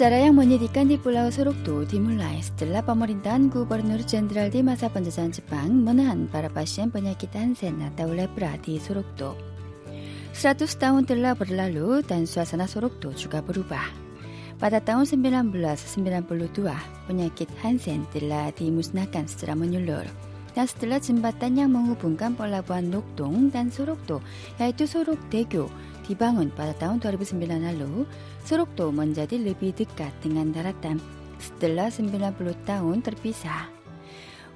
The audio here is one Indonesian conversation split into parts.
Secara yang menyedihkan di Pulau Sorokdo dimulai setelah pemerintahan Gubernur Jenderal di masa penjajahan Jepang menahan para pasien penyakit Hansen atau lepra di Sorokdo. 100 tahun telah berlalu dan suasana Sorokdo juga berubah. Pada tahun 1992, penyakit Hansen telah dimusnahkan secara menyeluruh. Dan setelah jembatan yang menghubungkan pelabuhan Nokdong dan Sorokdo, yaitu Dibangun pada tahun 2009 lalu, Sorokdo menjadi lebih dekat dengan daratan setelah 90 tahun terpisah.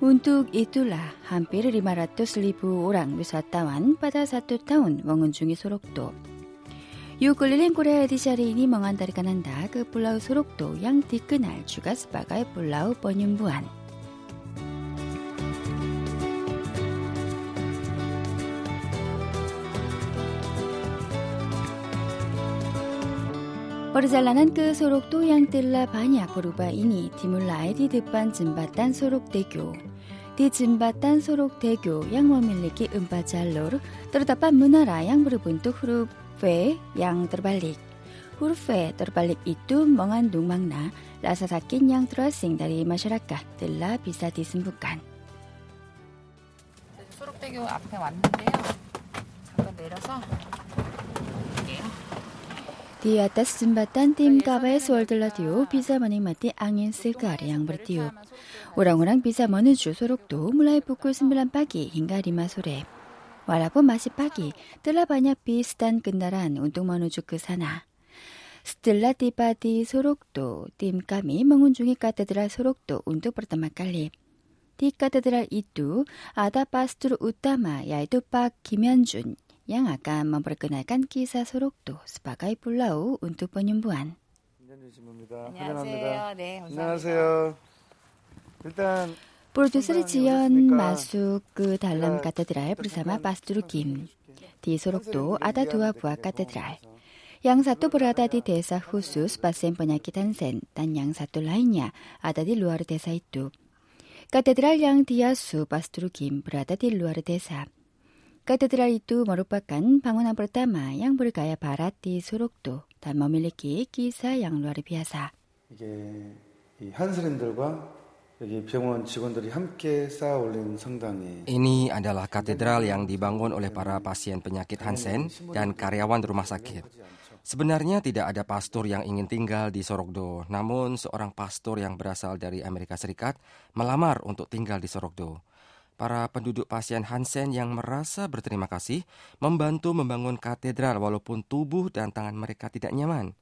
Untuk itulah hampir 500 ribu orang wisatawan pada satu tahun mengunjungi Sorokdo. Yuk keliling Korea edisi hari ini mengantarkan Anda ke Pulau Sorokdo yang dikenal juga sebagai Pulau Penyembuhan. Perjalanan ke Sorokdo yang telah banyak berubah ini dimulai di depan jembatan Sorokdego. Di jembatan Sorokdego yang memiliki empat jalur, terdapat menara yang berbentuk huruf V yang terbalik. Huruf V terbalik itu mengandung makna rasa sakit yang terasing dari masyarakat telah bisa disembuhkan. 소록대교 앞에 왔는데요. 잠깐 내려서 di atas jembatan tim KBS World Radio bisa menikmati angin segar yang bertiup. Orang-orang bisa menuju Sorokdo mulai pukul 9 pagi hingga 5 sore. Walaupun masih pagi, telah banyak bis dan kendaraan untuk menuju ke sana. Setelah tiba di Sorokdo, tim kami mengunjungi katedral Sorokdo untuk pertama kali. Di katedral itu ada pastor utama yaitu Pak Kim Hyun-jun yang akan memperkenalkan kisah Sorokdo sebagai pulau untuk penyembuhan. 안녕하세요. 네, 감사합니다. 안녕하세요. 일단 Produser Jion masuk ke dalam katedral bersama Pastor Kim. Di Sorokdo ada dua buah katedral. Yang satu berada di desa khusus pasien penyakit Hansen dan yang satu lainnya ada di luar desa itu. Katedral yang diasuh Pastor Kim berada di luar desa. Katedral itu merupakan bangunan pertama yang bergaya barat di Sorokdo dan memiliki kisah yang luar biasa. Ini adalah katedral yang dibangun oleh para pasien penyakit Hansen dan karyawan rumah sakit. Sebenarnya tidak ada pastor yang ingin tinggal di Sorokdo, namun seorang pastor yang berasal dari Amerika Serikat melamar untuk tinggal di Sorokdo. Para penduduk pasien Hansen yang merasa berterima kasih membantu membangun katedral walaupun tubuh dan tangan mereka tidak nyaman.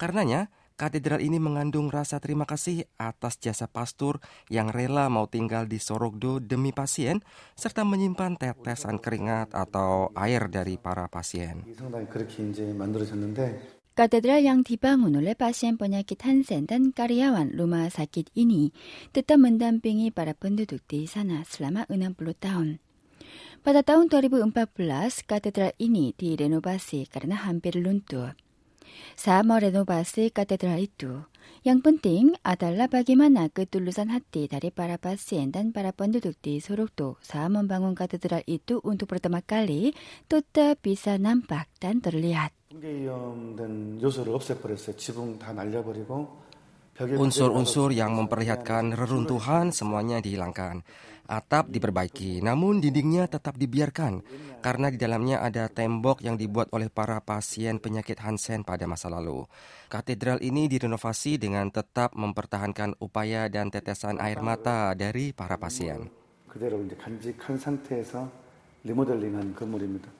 Karenanya, katedral ini mengandung rasa terima kasih atas jasa pastor yang rela mau tinggal di Sorokdo demi pasien serta menyimpan tetesan keringat atau air dari para pasien. Katedral yang dibangun oleh pasien penyakit Hansen dan karyawan rumah sakit ini tetap mendampingi para penduduk di sana selama 60 tahun. Pada tahun 2014, katedral ini direnovasi karena hampir luntur. Saat merenovasi katedral itu, yang penting adalah bagaimana ketulusan hati dari para pasien dan para penduduk di Sorokdo saat membangun katedral itu untuk pertama kali tetap bisa nampak dan terlihat. 붕괴 위험된 요소를 없애버렸어요. 지붕 다 날려버리고 벽에 Unsur-unsur yang memperlihatkan reruntuhan semuanya dihilangkan. Atap diperbaiki, namun dindingnya tetap dibiarkan karena di dalamnya ada tembok yang dibuat oleh para pasien penyakit Hansen pada masa lalu. Katedral ini direnovasi dengan tetap mempertahankan upaya dan tetesan air mata dari para pasien. 그대로 이제 간직한 상태에서 리모델링한 건물입니다.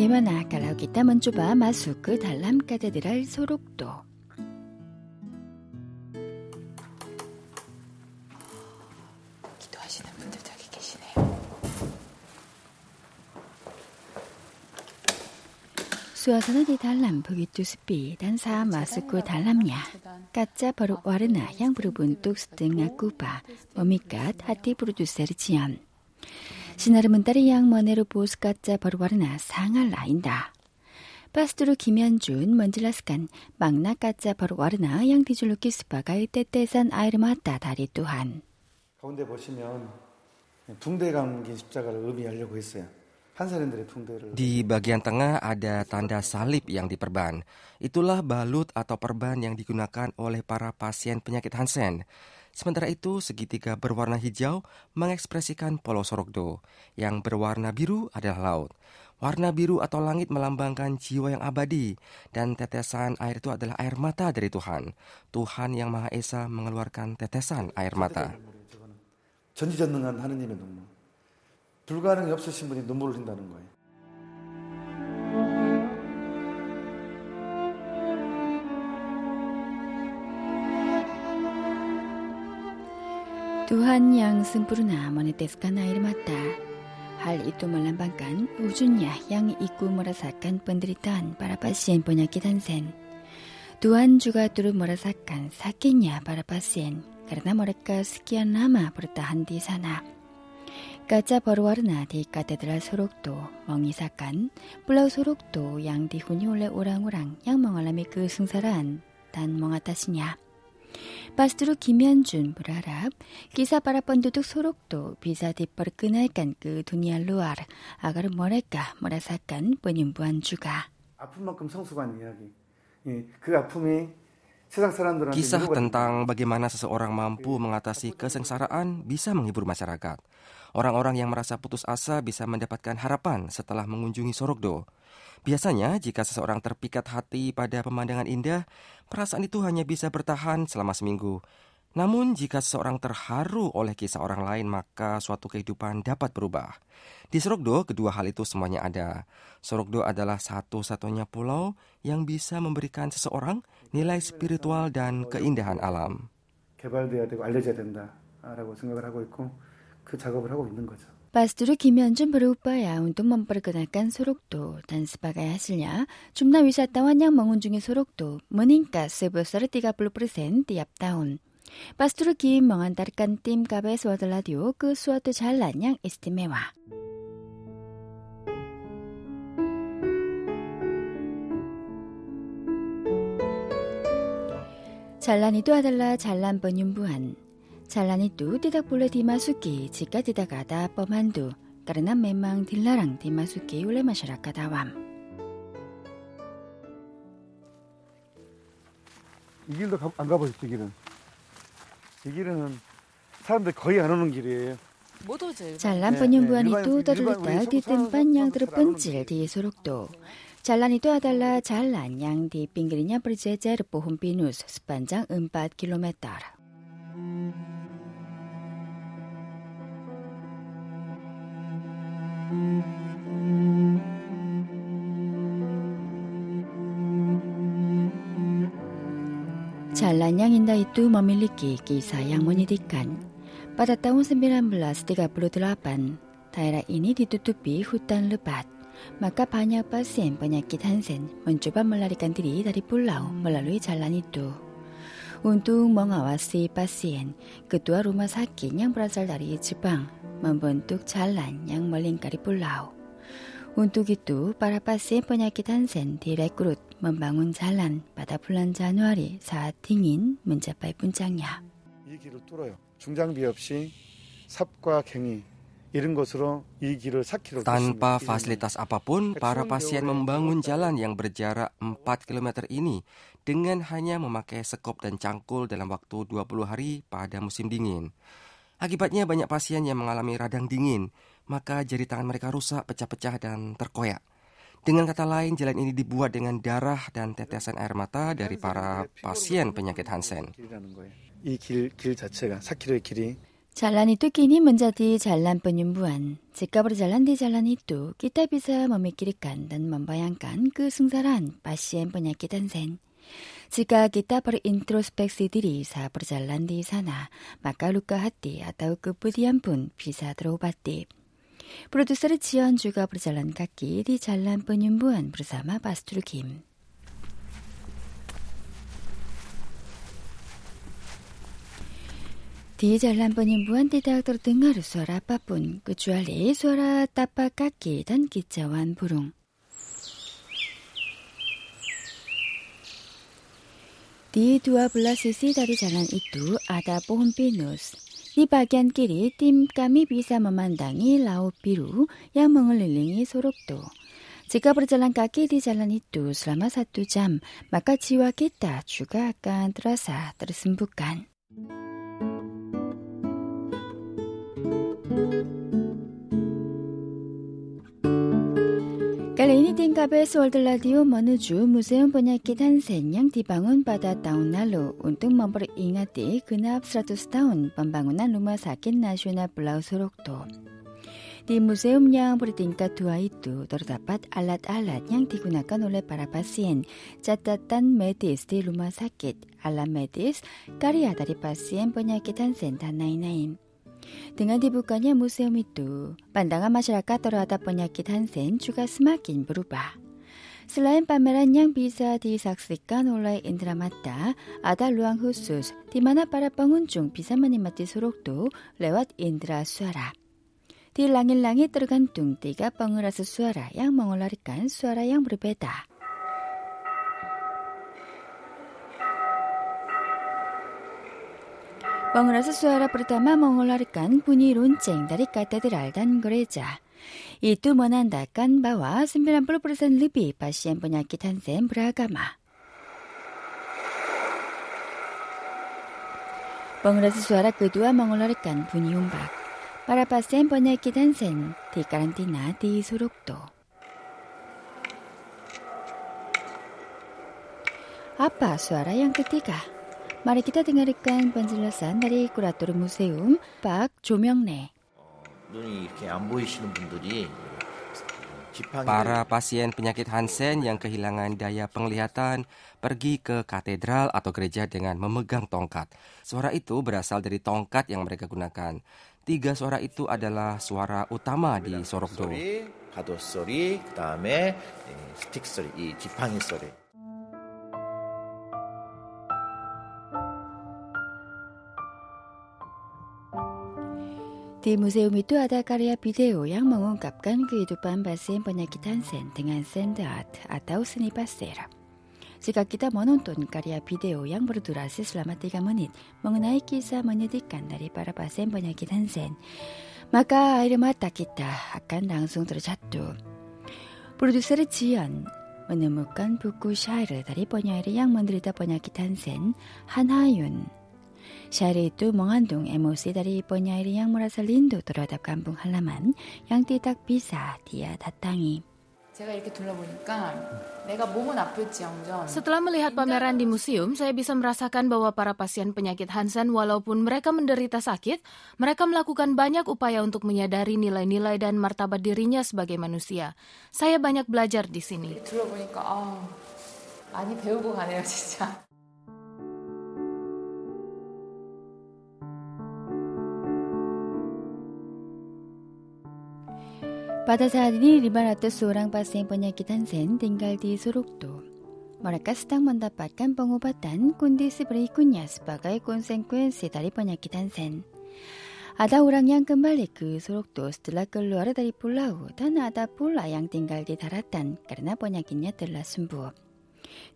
예만아 갈라오기 땀은 좁아 마수크 그 달람까데드랄 소록도. 기도하시는 분들 저기 계시네요. 수아서는 달람 보기뚜 스피 단사 마스쿠 그 달람냐 까짜 바로 와르나 향부르분 뚝스등아 쿠바 머미갓 하티 프로듀세르 지연. menjelaskan makna kaca berwarna yang dijuluki sebagai tetesan air mata dari Tuhan. 가운데 보시면 붕대 감긴 십자가를 의미하려고 했어요. Di bagian tengah ada tanda salib yang diperban. Itulah balut atau perban yang digunakan oleh para pasien penyakit Hansen. Sementara itu, segitiga berwarna hijau mengekspresikan Pulau Sorokdo. Yang berwarna biru adalah laut. Warna biru atau langit melambangkan jiwa yang abadi, dan tetesan air itu adalah air mata dari Tuhan. Tuhan yang Maha Esa mengeluarkan tetesan air mata. 전지전능한 하느님의 눈물. 불가능이 없으신 분이 눈물을 흘린다는 거예요. Tuhan yang sempurna meneteskan air mata. Hal itu melambangkan wujudnya yang ikut merasakan penderitaan para pasien penyakit Hansen. Tuhan juga turut merasakan sakitnya para pasien karena mereka sekian lama bertahan di sana. Kaca berwarna di Katedral Sorokdo mengisahkan Pulau Sorokdo yang dihuni oleh orang-orang yang mengalami kesengsaraan dan mengatasinya. Pastru Kim Hyun-jun berharap kisah para penduduk Sorokdo bisa diperkenalkan ke dunia luar agar mereka merasakan penyembuhan juga. 아픔만큼 성숙한 이야기. 그 아픔이 Kisah tentang bagaimana seseorang mampu mengatasi kesengsaraan bisa menghibur masyarakat. Orang-orang yang merasa putus asa bisa mendapatkan harapan setelah mengunjungi Sorokdo. Biasanya, jika seseorang terpikat hati pada pemandangan indah, perasaan itu hanya bisa bertahan selama seminggu. Namun, jika seseorang terharu oleh kisah orang lain, maka suatu kehidupan dapat berubah. Di Sorokdo, kedua hal itu semuanya ada. Sorokdo adalah satu-satunya pulau yang bisa memberikan seseorang nilai spiritual dan keindahan alam. 개발돼야 되고 알려져야 된다라고 생각을 하고 있고 그 작업을 하고 있는 거죠. 바스두르 김현준 브루오빠야. 운동만 버그나깐 소록도 단스바가야 하실냐? 줌나 위사따 환양 멍운 중의 소록도 머닝가? 세부서르 띠가 블루 프레센트 얍다운. 바스두르 김 멍한 다르깐 띠임 까베 스와들라디오. 그 수와도 잘난양 이스티메와. 잘난이도 아달라 잘난 번윤부한. penyembuhan. Jalan itu tidak boleh dimasuki jika tidak ada pemandu, karena memang dilarang dimasuki oleh masyarakat awam. 이 길도 가, 안 가보셨죠, 이 길은? 이 길은 사람들 거의 안 오는 길이에요. Jalan penyembuhan itu terletak di tempat yang terpencil di Sorokdo. Jalan itu adalah jalan yang di pinggirnya berjejer pohon pinus sepanjang 4 kilometer. Jalan yang indah itu memiliki kisah yang menyedihkan. Pada tahun 1938, daerah ini ditutupi hutan lebat. Maka banyak pasien penyakit Hansen mencoba melarikan diri dari pulau melalui jalan itu. Untuk mengawasi pasien, ketua rumah sakit yang berasal dari Jepang membentuk jalan yang melingkari pulau. Untuk itu, para pasien penyakit Hansen direkrut membangun jalan pada bulan Januari saat dingin mencapai puncaknya. 이 길을 뚫어요. 중장비 없이 삽과 갱이 tanpa fasilitas apapun, para pasien membangun jalan yang berjarak 4 km ini dengan hanya memakai sekop dan cangkul dalam waktu 20 hari pada musim dingin. Akibatnya banyak pasien yang mengalami radang dingin, maka jari tangan mereka rusak, pecah-pecah, dan terkoyak. Dengan kata lain, jalan ini dibuat dengan darah dan tetesan air mata dari para pasien penyakit Hansen. Jalan itu kini menjadi jalan penyembuhan. Jika berjalan di jalan itu, kita bisa memikirkan dan membayangkan kesengsaraan pasien penyakit Hansen. Jika kita berintrospeksi diri saat berjalan di sana, maka luka hati atau kebudian pun bisa terobati. Produser Jion juga berjalan kaki di jalan penyembuhan bersama Pastor Kim. Di jalan penyembuhan tidak terdengar suara apa pun kecuali suara tapak kaki dan kicauan burung. Di 12 sisi dari jalan itu ada pohon pinus. Di bagian kiri, tim kami bisa memandangi Laut Biru yang mengelilingi Sorokdo. Jika berjalan kaki di jalan itu selama satu jam, maka jiwa kita juga akan terasa tersembuhkan. Kali KBS World Radio menuju Museum Penyakit Hansen yang dibangun pada tahun lalu untuk memperingati genap 100 tahun pembangunan Rumah Sakit Nasional Pulau Sorokdo. Di museum yang bertingkat dua itu terdapat alat-alat yang digunakan oleh para pasien, catatan medis di rumah sakit, alat medis, karya dari pasien penyakit Hansen, dan lain-lain. Dengan dibukanya museum itu, pandangan masyarakat terhadap penyakit Hansen juga semakin berubah. Selain pameran yang bisa disaksikan oleh indera mata, ada ruang khusus di mana para pengunjung bisa menikmati surukdo lewat indera suara. Di langit-langit tergantung tiga pengeras suara yang mengeluarkan suara yang berbeda. Pengeras suara pertama mengeluarkan bunyi lonceng dari katedral dan gereja. Itu menandakan bahwa 90% lebih pasien penyakit Hansen beragama. Pengeras suara kedua mengeluarkan bunyi ombak. Para pasien penyakit Hansen di karantina di Surukdo. Apa suara yang ketiga? Mari kita dengarkan penjelasan dari kurator museum Pak Jo명래. Para pasien penyakit Hansen yang kehilangan daya penglihatan pergi ke katedral atau gereja dengan memegang tongkat. Suara itu berasal dari tongkat yang mereka gunakan. Tiga suara itu adalah suara utama di Sorokdo. Di museum itu ada karya video yang mengungkapkan kehidupan pasien penyakit Hansen dengan sand art atau seni pastel. Jika kita menonton karya video yang berdurasi selama 3 menit mengenai kisah menyedihkan dari para pasien penyakit Hansen, maka air mata kita akan langsung terjatuh. Produser Jian menemukan buku syair dari penyair yang menderita penyakit Hansen, Han Hayun, Syair itu mengandung emosi dari penyair yang merasa rindu terhadap kampung halaman yang tidak bisa dia datangi. Setelah melihat pameran di museum, saya bisa merasakan bahwa para pasien penyakit Hansen walaupun mereka menderita sakit, mereka melakukan banyak upaya untuk menyadari nilai-nilai dan martabat dirinya sebagai manusia. Saya banyak belajar di sini. Pada saat ini 500 orang pasien penyakit Hansen tinggal di Surukdo. Mereka sedang mendapatkan pengobatan kondisi berikutnya sebagai konsekuensi dari penyakit Hansen. Ada orang yang kembali ke Surukdo setelah keluar dari pulau dan ada pula yang tinggal di daratan karena penyakitnya telah sembuh.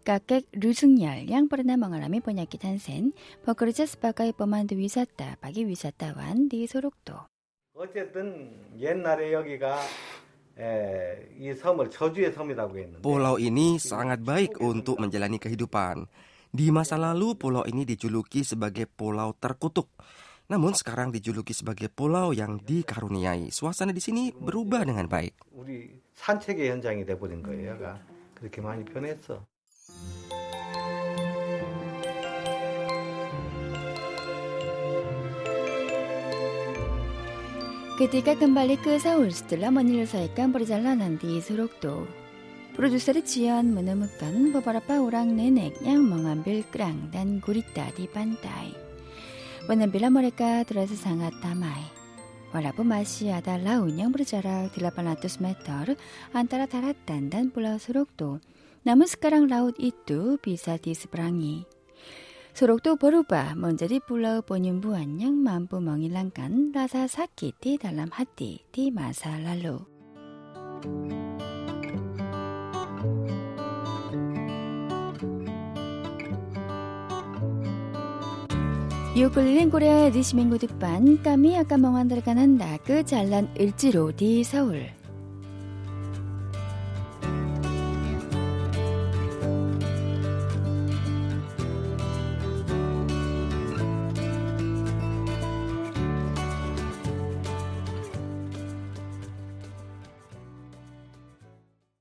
Kakek Rusungyal yang pernah mengalami penyakit Hansen bekerja sebagai pemandu wisata bagi wisatawan di Surukdo. Pulau ini sangat baik untuk menjalani kehidupan. Di masa lalu pulau ini dijuluki sebagai pulau terkutuk. Namun sekarang dijuluki sebagai pulau yang dikaruniai. Suasana di sini berubah dengan baik. Ketika kembali ke Seoul setelah menyelesaikan perjalanan di Sorokdo, produser Jian menemukan beberapa orang nenek yang mengambil kerang dan gurita di pantai. Penampilan mereka terasa sangat damai. Walaupun masih ada laut yang berjarak 800 meter antara daratan dan pulau Sorokdo, namun sekarang laut itu bisa diseberangi. 소록도 보루바 먼저리 불러 보님부 안녕 만부 멍일랑간 라사사키 디 달람 하띠 디 마사랄로 유글린 고래아 디시맹구득반 까미 아까 멍한 들간한다 그 잘난 일지로 디 서울